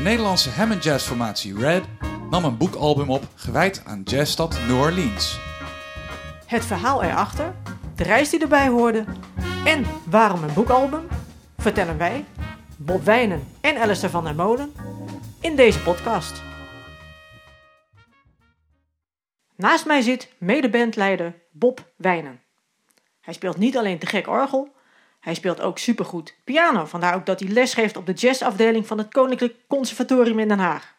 De Nederlandse Hammond Jazz formatie Red nam een boekalbum op gewijd aan jazzstad New Orleans. Het verhaal erachter, de reis die erbij hoorde en waarom een boekalbum vertellen wij, Bob Wijnen en Alistair van der Molen, in deze podcast. Naast mij zit medebandleider Bob Wijnen. Hij speelt niet alleen te gek orgel, hij speelt ook supergoed piano. Vandaar ook dat hij les geeft op de jazzafdeling van het Koninklijk Conservatorium in Den Haag.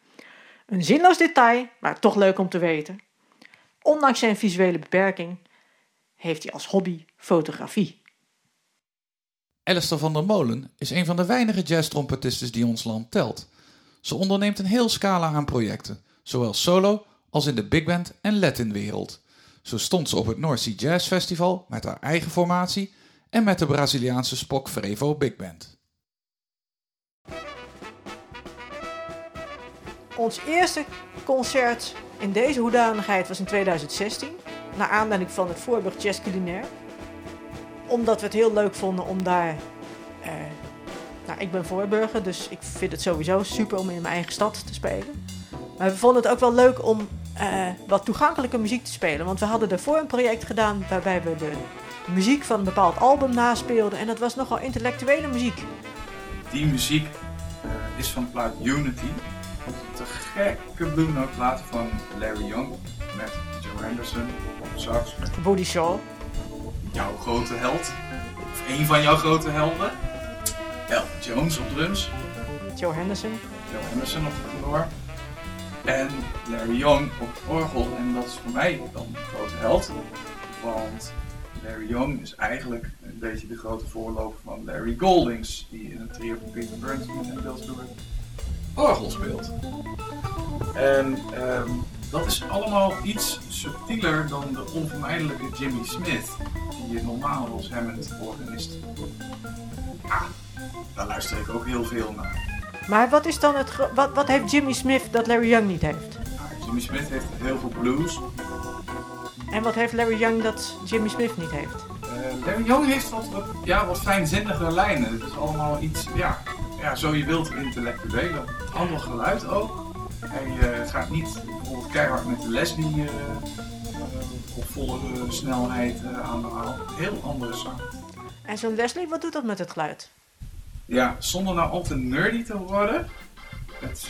Een zinloos detail, maar toch leuk om te weten. Ondanks zijn visuele beperking heeft hij als hobby fotografie. Alistair van der Molen is een van de weinige jazztrompetisten die ons land telt. Ze onderneemt een heel scala aan projecten, zowel solo als in de big band en Latin wereld. Zo stond ze op het North Sea Jazz Festival met haar eigen formatie en met de Braziliaanse Spock Frevo Big Band. Ons eerste concert in deze hoedanigheid was in 2016, naar aanleiding van het Voorburg Jazz Culinaire. Omdat we het heel leuk vonden om daar. Eh, nou, ik ben Voorburger, dus ik vind het sowieso super om in mijn eigen stad te spelen. Maar we vonden het ook wel leuk om uh, wat toegankelijke muziek te spelen. Want we hadden daarvoor een project gedaan waarbij we de muziek van een bepaald album naspeelden. En dat was nogal intellectuele muziek. Die muziek uh, is van de plaat Unity. Te gekke Blue Note plaat van Larry Young met Joe Henderson op sax. Woody Shaw. Jouw grote held. Of een van jouw grote helden. El Jones op drums. Joe Henderson. Joe Henderson op de tenor. En Larry Young op orgel. En dat is voor mij dan een grote held. Want Larry Young is eigenlijk een beetje de grote voorloper van Larry Goldings. Die in het trio van Peter Burns en deels door orgel speelt. En um, dat is allemaal iets subtieler dan de onvermijdelijke Jimmy Smith. Die je normaal als Hammond-organist. Ah, daar luister ik ook heel veel naar. Maar wat, is dan het wat, wat heeft Jimmy Smith dat Larry Young niet heeft? Nou, Jimmy Smith heeft heel veel blues. En wat heeft Larry Young dat Jimmy Smith niet heeft? Uh, Larry Young heeft wat, wat, ja, wat fijnzinnige lijnen. Het is allemaal iets, ja, ja zo je wilt, intellectueel. Ander geluid ook. Hij uh, gaat niet bijvoorbeeld keihard met de Leslie uh, op volle snelheid aan de haal. Heel andere zang. En zo'n Leslie, wat doet dat met het geluid? Ja, zonder nou al te nerdy te worden. Het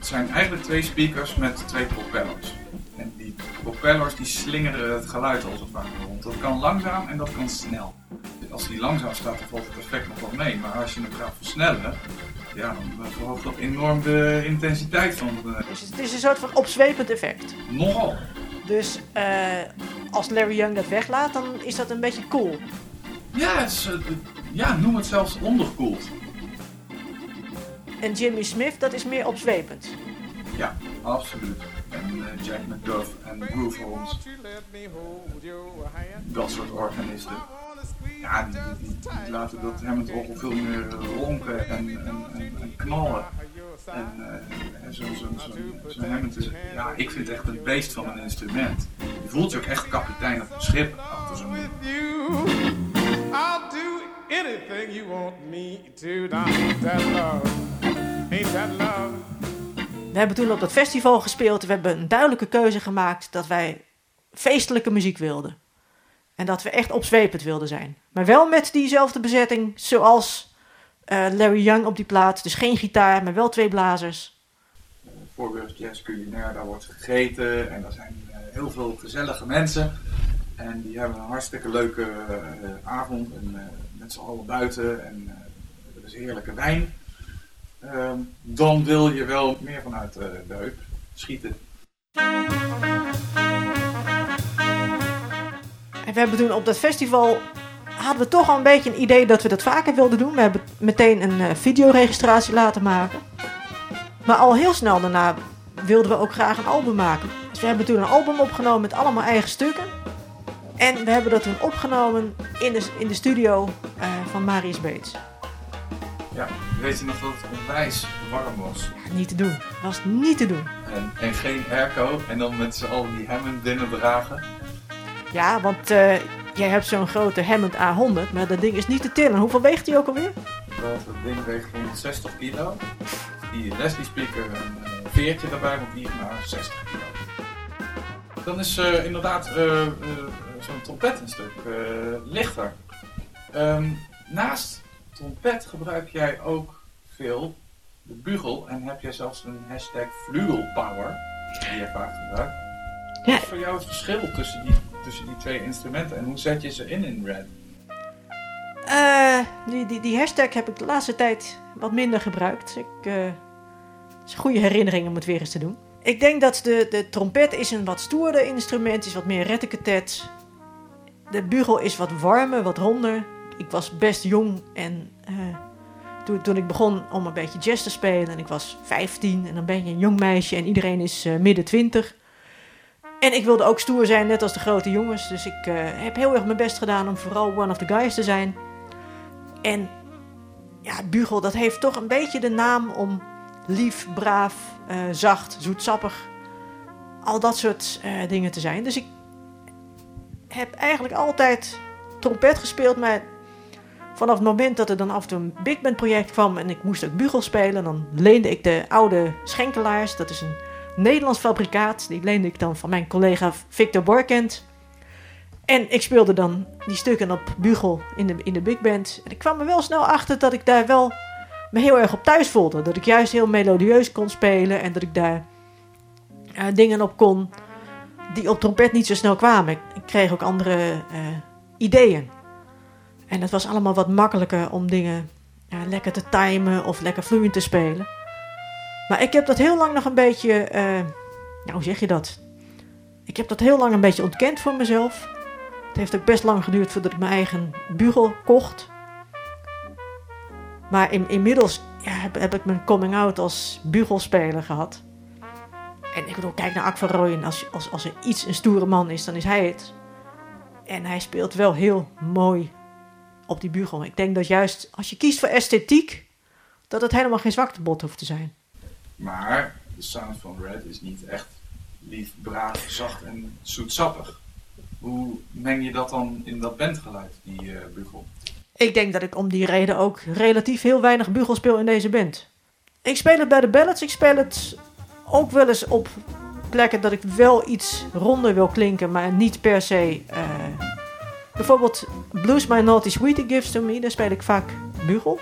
zijn eigenlijk twee speakers met twee propellers. En die propellers die slingeren het geluid als het ware rond. Dat kan langzaam en dat kan snel. Als die langzaam staat, dan valt het effect nog wel mee. Maar als je hem gaat versnellen, ja, dan verhoogt dat enorm de intensiteit van de... Dus het is een soort van opzwepend effect. Nogal. Dus uh, als Larry Young dat weglaat, dan is dat een beetje cool. Ja, het is, ja noem het zelfs onderkoeld. En Jimmy Smith, dat is meer opzwepend. Ja, absoluut. En uh, Jack McDuff en Groove Holmes. Dat soort organisten. Ja, die, die, laten dat Hammond orgel veel meer ronken en, en, en, en knallen. En uh, zo'n zo, zo, zo Hammond is, ja, ik vind het echt een beest van een instrument. Je voelt je ook echt kapitein op een schip achter zo'n I'll do anything you want me to. Ain't that love? Ain't that love? We hebben toen op dat festival gespeeld. We hebben een duidelijke keuze gemaakt dat wij feestelijke muziek wilden. En dat we echt opzwepend wilden zijn. Maar wel met diezelfde bezetting zoals uh, Larry Young op die plaat. Dus geen gitaar, maar wel twee blazers. Voorbeeld Jazz Culinaire, daar wordt gegeten. En daar zijn uh, heel veel gezellige mensen. En die hebben een hartstikke leuke uh, avond. En met z'n allen buiten. En er is heerlijke wijn. Uh, dan wil je wel meer vanuit uh, de heup schieten. En we hebben toen op dat festival hadden we toch al een beetje een idee dat we dat vaker wilden doen. We hebben meteen een uh, videoregistratie laten maken. Maar al heel snel daarna wilden we ook graag een album maken. Dus we hebben toen een album opgenomen met allemaal eigen stukken. En we hebben dat toen opgenomen in de, in de studio uh, van Marius Beets. Ja, weet je nog dat het onwijs warm was? Ja, niet te doen. Was niet te doen. En, en geen airco en dan met z'n allen die Hammond binnendragen. Ja, want uh, jij hebt zo'n grote Hammond A100, maar dat ding is niet te tillen. Hoeveel weegt die ook alweer? Dat, ding weegt 160 kilo. die Leslie speaker een eh, veertje daarbij, want die is maar 60 kilo. Dan is eh, inderdaad zo'n trompet een stuk lichter. Ehm, naast trompet gebruik jij ook veel de bugel en heb jij zelfs een hashtag vlugelpower die je vaak gebruikt. Ja. Wat is voor jou het verschil tussen die, tussen die twee instrumenten en hoe zet je ze in in Red? Eh, die, die, die hashtag heb ik de laatste tijd wat minder gebruikt. Ik, eh, het is een goede herinnering om het weer eens te doen. Ik denk dat de, de trompet is een wat stoerder instrument, is wat meer retteketet. De bugel is wat warmer, wat ronder. Ik was best jong en eh, toen, toen ik begon om een beetje jazz te spelen, en ik was 15 en dan ben je een jong meisje en iedereen is eh, midden 20. En ik wilde ook stoer zijn, net als de grote jongens. Dus ik eh, heb heel erg mijn best gedaan om vooral one of the guys te zijn. En ja, bugel, dat heeft toch een beetje de naam om lief, braaf, zacht, zoetsappig. Al dat soort dingen te zijn. Dus ik heb eigenlijk altijd trompet gespeeld. Maar vanaf het moment dat er dan af en toe een big band project kwam en ik moest ook bugel spelen, dan leende ik de oude Schenkelaars. Dat is een Nederlands fabrikaat. Die leende ik dan van mijn collega Victor Borkent. En ik speelde dan die stukken op bugel in de, in de big band. En ik kwam er wel snel achter dat ik daar wel me heel erg op thuis voelde. Dat ik juist heel melodieus kon spelen en dat ik daar eh, dingen op kon die op trompet niet zo snel kwamen. Ik, kreeg ook andere eh, ideeën. En het was allemaal wat makkelijker om dingen ja, lekker te timen of lekker vloeiend te spelen. Maar ik heb dat heel lang nog een beetje. nou, hoe zeg je dat? Ik heb dat heel lang een beetje ontkend voor mezelf. Het heeft ook best lang geduurd voordat ik mijn eigen bugel kocht. Maar in, inmiddels heb, heb ik mijn coming out als bugelspeler gehad. En ik bedoel, kijk naar Ak van Rooyen. Als, als, als er iets een stoere man is, dan is hij het. En hij speelt wel heel mooi op die bugel. Ik denk dat juist als je kiest voor esthetiek, dat het helemaal geen zwaktebod hoeft te zijn. Maar de sound van Red is niet echt lief, braaf, zacht en zoetsappig. Hoe meng je dat dan in dat bandgeluid, die eh bugel? Ik denk dat ik om die reden ook relatief heel weinig bugel speel in deze band. Ik speel het bij de ballads. Ik speel het ook wel eens op plekken dat ik wel iets ronder wil klinken, maar niet per se. eh, bijvoorbeeld Blues My Naughty Sweetie Gives to Me, daar speel ik vaak bugel.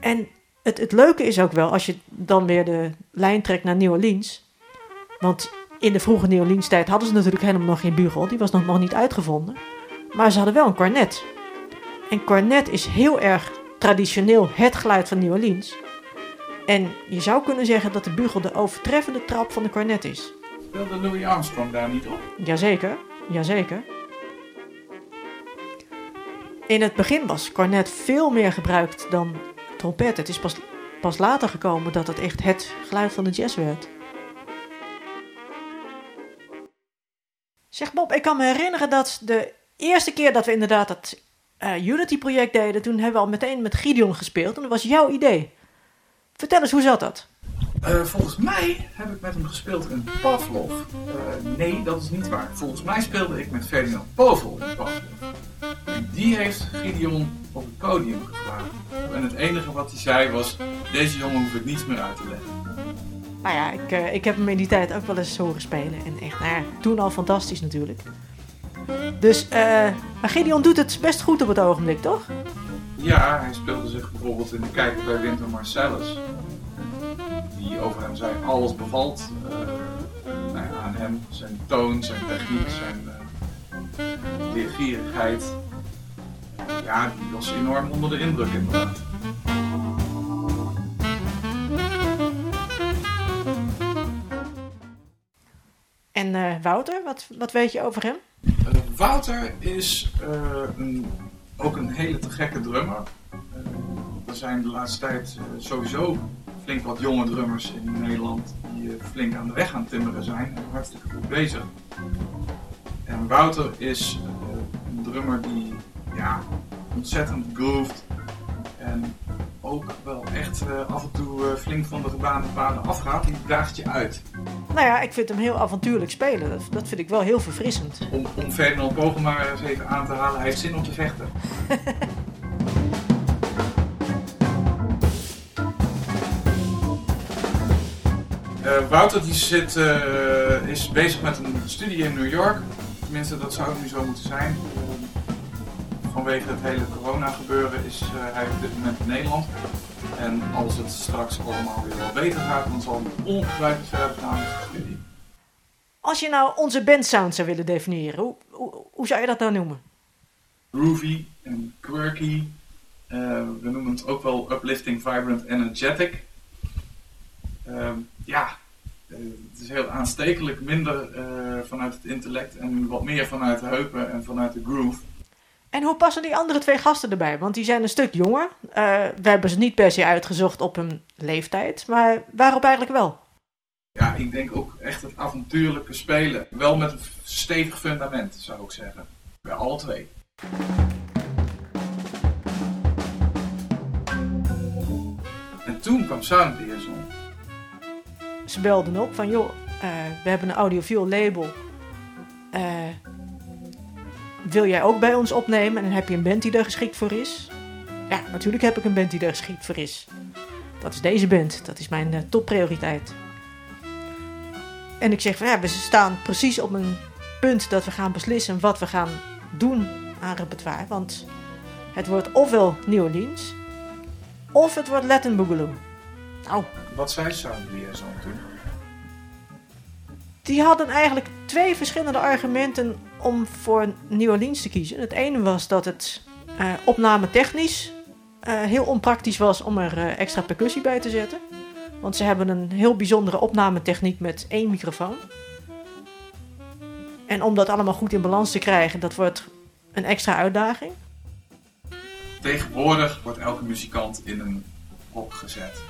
En het, het leuke is ook wel, als je dan weer de lijn trekt naar New Orleans. Want in de vroege New Orleans tijd hadden ze natuurlijk helemaal nog geen bugel. Die was nog, nog niet uitgevonden. Maar ze hadden wel een cornet. En cornet is heel erg traditioneel het geluid van New Orleans. En je zou kunnen zeggen dat de bugel de overtreffende trap van de cornet is. Speelde Louis Armstrong daar niet op? Jazeker, jazeker. In het begin was cornet veel meer gebruikt dan trompet. Het is pas, pas later gekomen dat het echt het geluid van de jazz werd. Zeg Bob, ik kan me herinneren dat de eerste keer dat we inderdaad het eh, Unity-project deden, toen hebben we al meteen met Gideon gespeeld. En dat was jouw idee. Vertel eens, hoe zat dat? Eh, volgens mij heb ik met hem gespeeld in Pavlov. Eh, nee, dat is niet waar. Volgens mij speelde ik met Ferdinand Povel in Pavlov. En die heeft Gideon op het podium gevraagd. En het enige wat hij zei was: Deze jongen hoef ik niets meer uit te leggen. Nou ja, ik, eh, ik heb hem in die tijd ook wel eens horen spelen. En echt, nou ja, toen al fantastisch natuurlijk. Dus, eh, maar Gideon doet het best goed op het ogenblik, toch? Ja, hij speelde zich bijvoorbeeld in de kijker bij Winter Marcellus. Die over hem zei: Alles bevalt eh, nou ja, aan hem. Zijn toon, zijn techniek, zijn eh, leergierigheid. Ja, die was enorm onder de indruk inderdaad. En eh, Wouter, wat, wat weet je over hem? Wouter is een, ook een hele te gekke drummer. Er zijn de laatste tijd sowieso flink wat jonge drummers in Nederland die eh, flink aan de weg aan timmeren zijn en hartstikke goed bezig. En Wouter is eh, een drummer die ja, ontzettend grooved en ook wel echt eh, af en toe flink van de gebaande paden afgaat. Die daagt je uit. Nou ja, ik vind hem heel avontuurlijk spelen. Dat, dat vind ik wel heel verfrissend. Om, om Ferdinand maar eens even aan te halen, hij heeft zin om te vechten. Wouter die zit, eh, is bezig met een studie in New York. Tenminste, dat zou nu zo moeten zijn. Eh, vanwege het hele corona gebeuren is hij op dit moment in Nederland. En als het straks allemaal weer wat beter gaat, dan zal hij ongetwijfeld verder gaan met de studie. Als je nou onze bandsound zou willen definiëren, hoe, hoe, hoe zou je dat nou noemen? Groovy en quirky. we noemen het ook wel uplifting, vibrant, energetic. Ehm, ja, eh, het is heel aanstekelijk, minder uh, vanuit het intellect en wat meer vanuit de heupen en vanuit de groove. En hoe passen die andere twee gasten erbij? Want die zijn een stuk jonger. Uh, we hebben ze niet per se uitgezocht op hun leeftijd, maar waarop eigenlijk wel? Ja, ik denk ook echt het avontuurlijke spelen. Wel met een stevig fundament, zou ik zeggen. Bij alle twee. En toen kwam Sound Liaison ze belden op van joh, uh, we hebben een audioviel label. Uh, wil jij ook bij ons opnemen? En heb je een band die er geschikt voor is? Ja, natuurlijk heb ik een band die er geschikt voor is. Dat is deze band. Dat is mijn uh, topprioriteit. En ik zeg van ja, we staan precies op een punt dat we gaan beslissen wat we gaan doen aan repertoire. Want het wordt ofwel New Orleans, of het wordt Latin Boogaloo. Nou. Wat zei Sound Liaison toen? Die hadden eigenlijk twee verschillende argumenten om voor New Orleans te kiezen. Het ene was dat het uh, opname technisch uh, heel onpraktisch was om er uh, extra percussie bij te zetten. Want ze hebben een heel bijzondere opnametechniek met één microfoon. En om dat allemaal goed in balans te krijgen, dat wordt een extra uitdaging. Tegenwoordig wordt elke muzikant in een hok gezet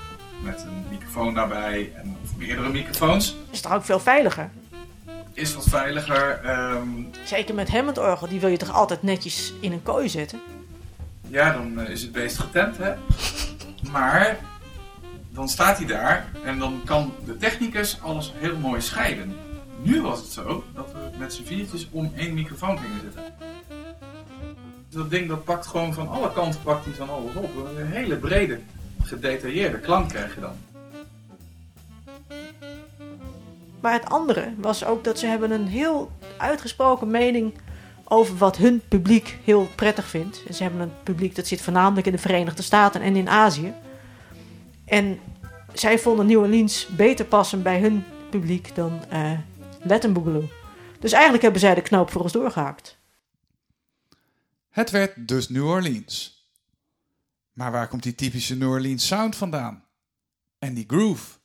met een microfoon daarbij en, of meerdere microfoons. Is toch ook veel veiliger? Is wat veiliger. Um... Zeker met Hammond-orgel, die wil je toch altijd netjes in een kooi zetten? Ja, dan uh, is het beest getemd, hè. Maar dan staat hij daar en dan kan de technicus alles heel mooi scheiden. Nu was het zo dat we met z'n viertjes om één microfoon gingen zitten. Dat ding dat pakt gewoon van alle kanten pakt hij van alles op. Een hele brede gedetailleerde klank krijg je dan. Maar het andere was ook dat ze hebben een heel uitgesproken mening over wat hun publiek heel prettig vindt. En ze hebben een publiek dat zit voornamelijk in de Verenigde Staten en in Azië. En zij vonden New Orleans beter passen bij hun publiek dan uh, Latin Boogaloo. Dus eigenlijk hebben zij de knoop voor ons doorgehaakt. Het werd dus New Orleans. Maar waar komt die typische New Orleans sound vandaan? En die groove?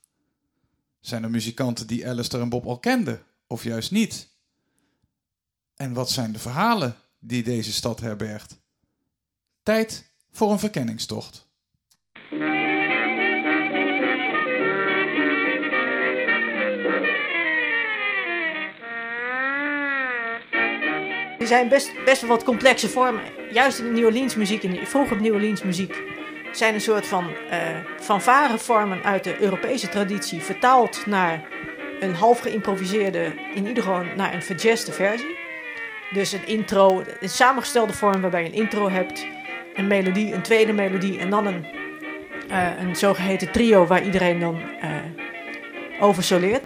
Zijn er muzikanten die Alistair en Bob al kenden, of juist niet? En wat zijn de verhalen die deze stad herbergt? Tijd voor een verkenningstocht. Er zijn best, best wel wat complexe vormen. Juist in de New Orleans muziek, in de vroege New Orleans muziek, zijn een soort van uh, fanfarevormen uit de Europese traditie vertaald naar een half geïmproviseerde, in ieder geval naar een verjazzed versie. Dus een intro, een samengestelde vorm waarbij je een intro hebt, een melodie, een tweede melodie en dan een, uh, een zogeheten trio waar iedereen dan uh, over soleert.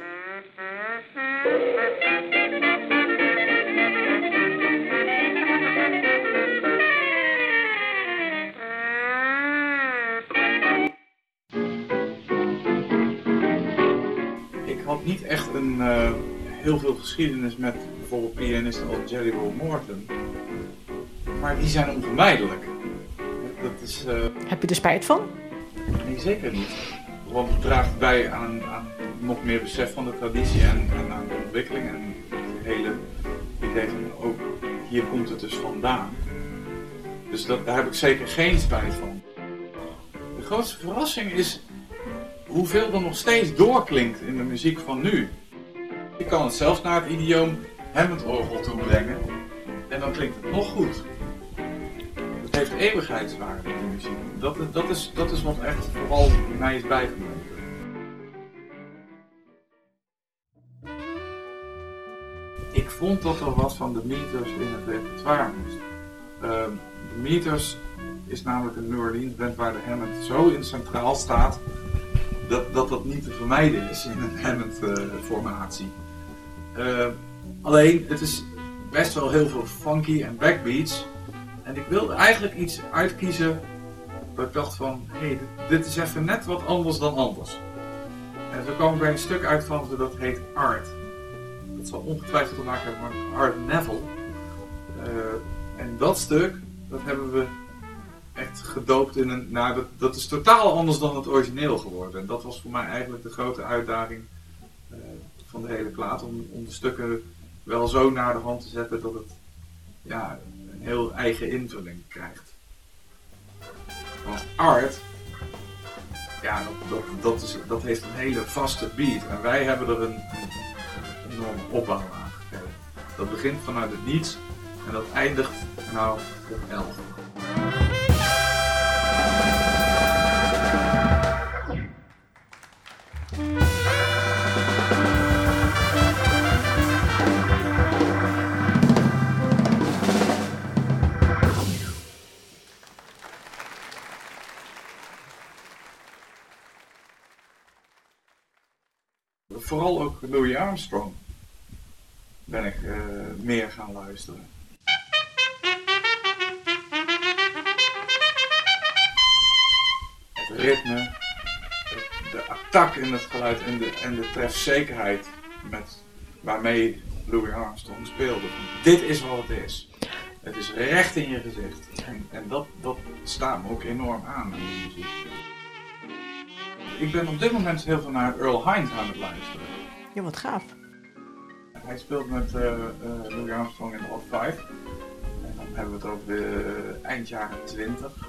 Uh, heel veel geschiedenis met bijvoorbeeld pianisten als Jerry Roll Morton. Maar die zijn onvermijdelijk. Dat is, uh... Heb je er spijt van? Nee, zeker niet. Want het draagt bij aan, aan nog meer besef van de traditie en, en aan de ontwikkeling en het hele idee van, oh, hier komt het dus vandaan. Dus dat, daar heb ik zeker geen spijt van. De grootste verrassing is hoeveel er nog steeds doorklinkt in de muziek van nu. Je kan het zelfs naar het idioom Hammond-orgel toe brengen en dan klinkt het nog goed. Het heeft eeuwigheidswaarde, in de muziek. Dat, dat, is, dat is wat echt vooral mij is bijgebleven. Ik vond dat er wat van de Meters in het repertoire moest. Uh, de Meters is namelijk een New Orleans band waar de Hammond zo in centraal staat dat, dat niet te vermijden is in een Hammond-formatie. Uh, alleen, het is best wel heel veel funky en backbeats. En ik wilde eigenlijk iets uitkiezen dat ik dacht van, hé, hey, dit is even net wat anders dan anders. En zo kwam ik bij een stuk uit van, dat heet Art. Dat zal ongetwijfeld te maken hebben met Art Neville. Uh, en dat stuk, dat hebben we echt gedoopt in een... Nou, dat, dat is totaal anders dan het origineel geworden. En dat was voor mij eigenlijk de grote uitdaging van de hele plaat. Om, om de stukken wel zo naar de hand te zetten dat het ja, een heel eigen invulling krijgt. Want art, ja, dat, dat, dat, is, dat heeft een hele vaste beat. En wij hebben er een, een enorme opbouw aan gegeven. Dat begint vanuit het niets en dat eindigt nou op 11. Armstrong ben ik uh, meer gaan luisteren. Het ritme, de attack in het geluid en de, en de trefzekerheid met, waarmee Louis Armstrong speelde. Dit is wat het is. Het is recht in je gezicht. En, en dat, dat staat me ook enorm aan in de muziek. Ik ben op dit moment heel veel naar Earl Hines aan het luisteren. Ja, wat gaaf. Hij speelt met uh, uh, Louis Armstrong in de Hot 5. En dan hebben we het over de eind jaren 20.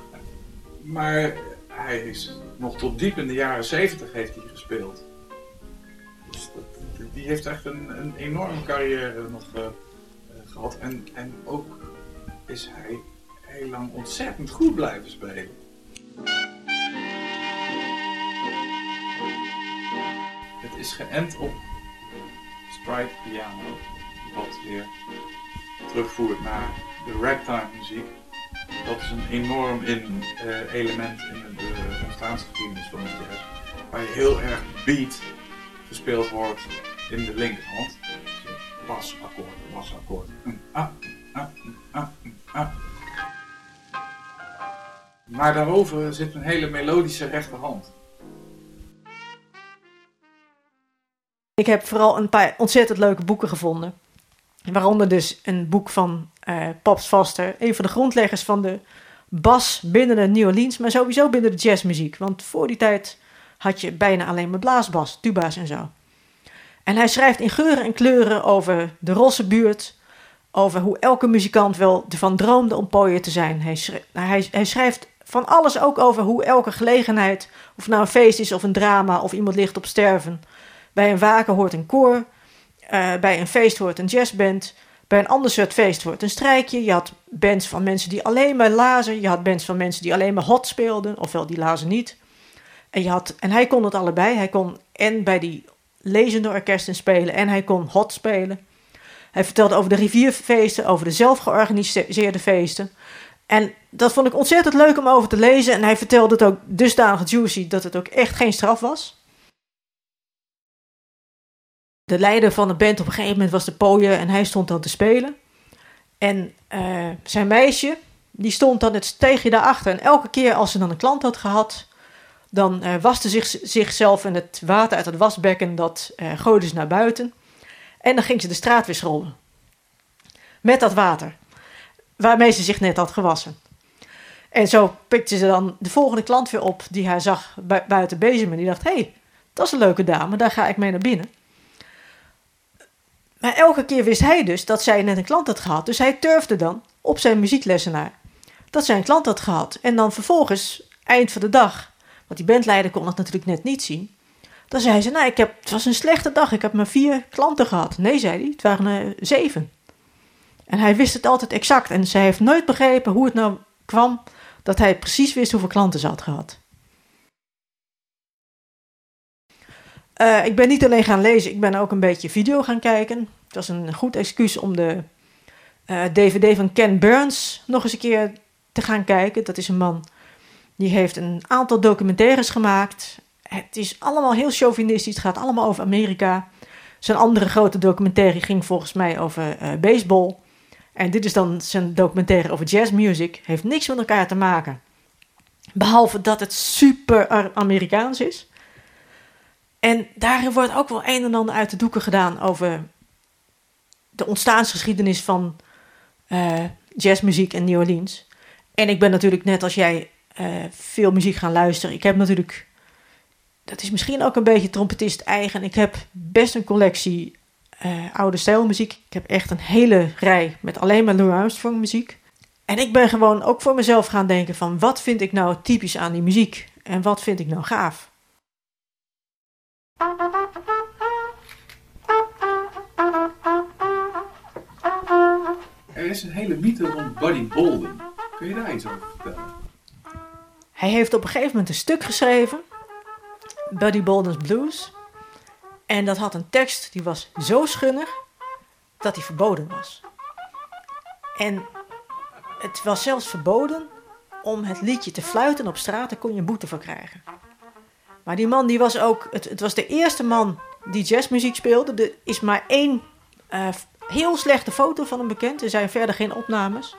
Maar hij is nog tot diep in de jaren 70 heeft hij gespeeld. Dus die heeft echt een, een enorme carrière nog gehad. En, en ook is hij heel lang ontzettend goed blijven spelen. Het is geënt op stride piano, wat weer terugvoert naar de ragtime muziek. Dat is een enorm in, uh, element in de ontstaansgeschiedenis van de jazz, waar je heel erg beat gespeeld wordt in de linkerhand. Basakkoord, basakkoord. Ah, ah, ah, ah. Maar daarover zit een hele melodische rechterhand. Ik heb vooral een paar ontzettend leuke boeken gevonden. Waaronder dus een boek van uh, Paps Vaster, een van de grondleggers van de bas binnen de New Orleans, maar sowieso binnen de jazzmuziek. Want voor die tijd had je bijna alleen maar blaasbas, tuba's en zo. En hij schrijft in geuren en kleuren over de Rosse buurt, over hoe elke muzikant wel ervan droomde om pooier te zijn. Hij, schrijft, hij, hij schrijft van alles ook over hoe elke gelegenheid, of nou een feest is of een drama of iemand ligt op sterven, bij een waken hoort een koor, uh, bij een feest hoort een jazzband, bij een ander soort feest hoort een strijkje. Je had bands van mensen die alleen maar lazen, je had bands van mensen die alleen maar hot speelden, ofwel die lazen niet. En, je had, en hij kon het allebei. Hij kon en bij die lezende orkesten spelen en hij kon hot spelen. Hij vertelde over de rivierfeesten, over de zelfgeorganiseerde feesten. En dat vond ik ontzettend leuk om over te lezen. En hij vertelde het ook dusdanig juicy dat het ook echt geen straf was. De leider van de band op een gegeven moment was de pooier en hij stond dan te spelen. En uh, zijn meisje, die stond dan het steegje daarachter. En elke keer als ze dan een klant had gehad, dan uh, waste zich, zichzelf in het water uit het wasbekken, dat uh, gooide ze naar buiten. En dan ging ze de straat weer scrollen. Met dat water, waarmee ze zich net had gewassen. En zo pikte ze dan de volgende klant weer op, die hij zag bu buiten bezem. En die dacht, hé, hey, dat is een leuke dame, daar ga ik mee naar binnen. Maar elke keer wist hij dus dat zij net een klant had gehad. Dus hij turfde dan op zijn muzieklessenaar dat zij een klant had gehad. En dan vervolgens, eind van de dag, want die bandleider kon het natuurlijk net niet zien. Dan zei ze, nou, ik heb, het was een slechte dag, ik heb maar vier klanten gehad. Nee, zei hij, het waren zeven. En hij wist het altijd exact. En zij heeft nooit begrepen hoe het nou kwam dat hij precies wist hoeveel klanten ze had gehad. Uh, ik ben niet alleen gaan lezen, ik ben ook een beetje video gaan kijken. Het was een goed excuus om de DVD van Ken Burns nog eens een keer te gaan kijken. Dat is een man die heeft een aantal documentaires gemaakt. het is allemaal heel chauvinistisch. Het gaat allemaal over Amerika. Zijn andere grote documentaire ging volgens mij over eh, baseball. En dit is dan zijn documentaire over jazzmuziek. Heeft niks met elkaar te maken. Behalve dat het super Amerikaans is. En daarin wordt ook wel een en ander uit de doeken gedaan over de ontstaansgeschiedenis van uh, jazzmuziek in New Orleans. En ik ben natuurlijk net als jij uh, veel muziek gaan luisteren. Ik heb natuurlijk, dat is misschien ook een beetje trompetist eigen. Ik heb best een collectie uh, oude stijlmuziek. Ik heb echt een hele rij met alleen maar Louis Armstrong muziek. En ik ben gewoon ook voor mezelf gaan denken van wat vind ik nou typisch aan die muziek? En wat vind ik nou gaaf? Er is een hele mythe rond Buddy Bolden. Kun je daar iets over vertellen? Hij heeft op een gegeven moment een stuk geschreven, Buddy Bolden's Blues. En dat had een tekst die was zo schunnig dat hij verboden was. En het was zelfs verboden om het liedje te fluiten op straat, daar kon je een boete voor krijgen. Maar die man die was ook, het, het was de eerste man die jazzmuziek speelde. Er is maar één uh, heel slechte foto van hem bekend. Er zijn verder geen opnames.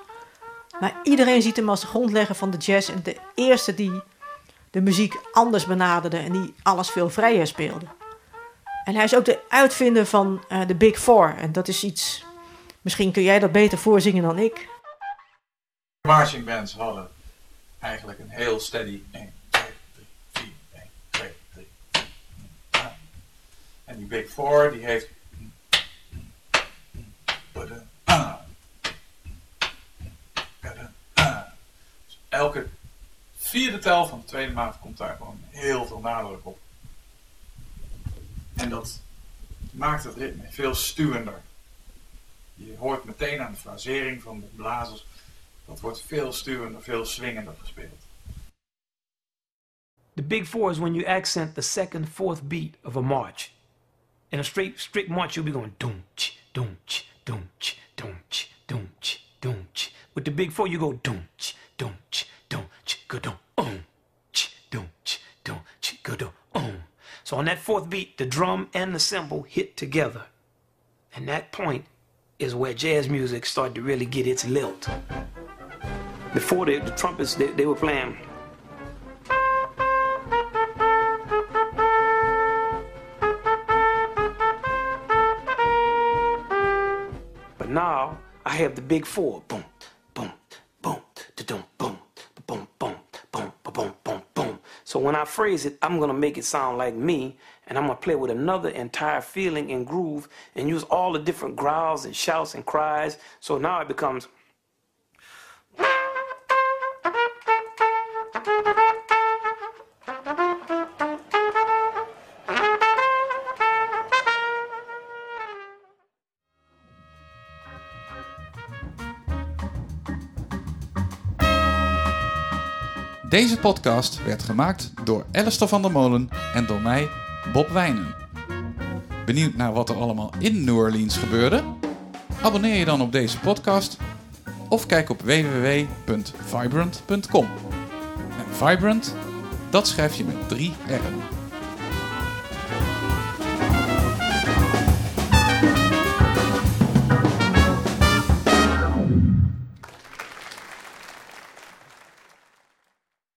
Maar iedereen ziet hem als de grondlegger van de jazz en de eerste die de muziek anders benaderde en die alles veel vrijer speelde. En hij is ook de uitvinder van uh, de Big Four. En dat is iets, misschien kun jij dat beter voorzingen dan ik. Marching bands hadden eigenlijk een heel steady En die Big Four die heeft elke vierde tel van de tweede maat komt daar gewoon heel veel nadruk op. En dat maakt het ritme veel stuwender. Je hoort meteen aan de frasering van de blazers, dat wordt veel stuwender, veel swingender gespeeld. The big four is when you accent the second, fourth beat of a march. In a straight, strict march, you'll be going doom, ch, doom, ch, doom, ch, doom, ch, doom, ch, doom, ch. With the big four, you go doom, ch, doom, ch, doom, ch, go doom, um, ch, doom, ch, doom, ch, go doom, um. So on that fourth beat, the drum and the cymbal hit together. And that point is where jazz music started to really get its lilt. Before the, the trumpets, they, they were playing. I have the big four. Boom, boom, boom, da-dum, boom, boom, boom, boom, boom, boom, boom. So when I phrase it, I'm gonna make it sound like me, and I'm gonna play with another entire feeling and groove, and use all the different growls and shouts and cries. So now it becomes. Deze podcast werd gemaakt door Alistair van der Molen en door mij, Bob Wijnen. Benieuwd naar wat er allemaal in New Orleans gebeurde? Abonneer je dan op deze podcast of kijk op www.vibrant.com. En Vibrant, dat schrijf je met drie R'en.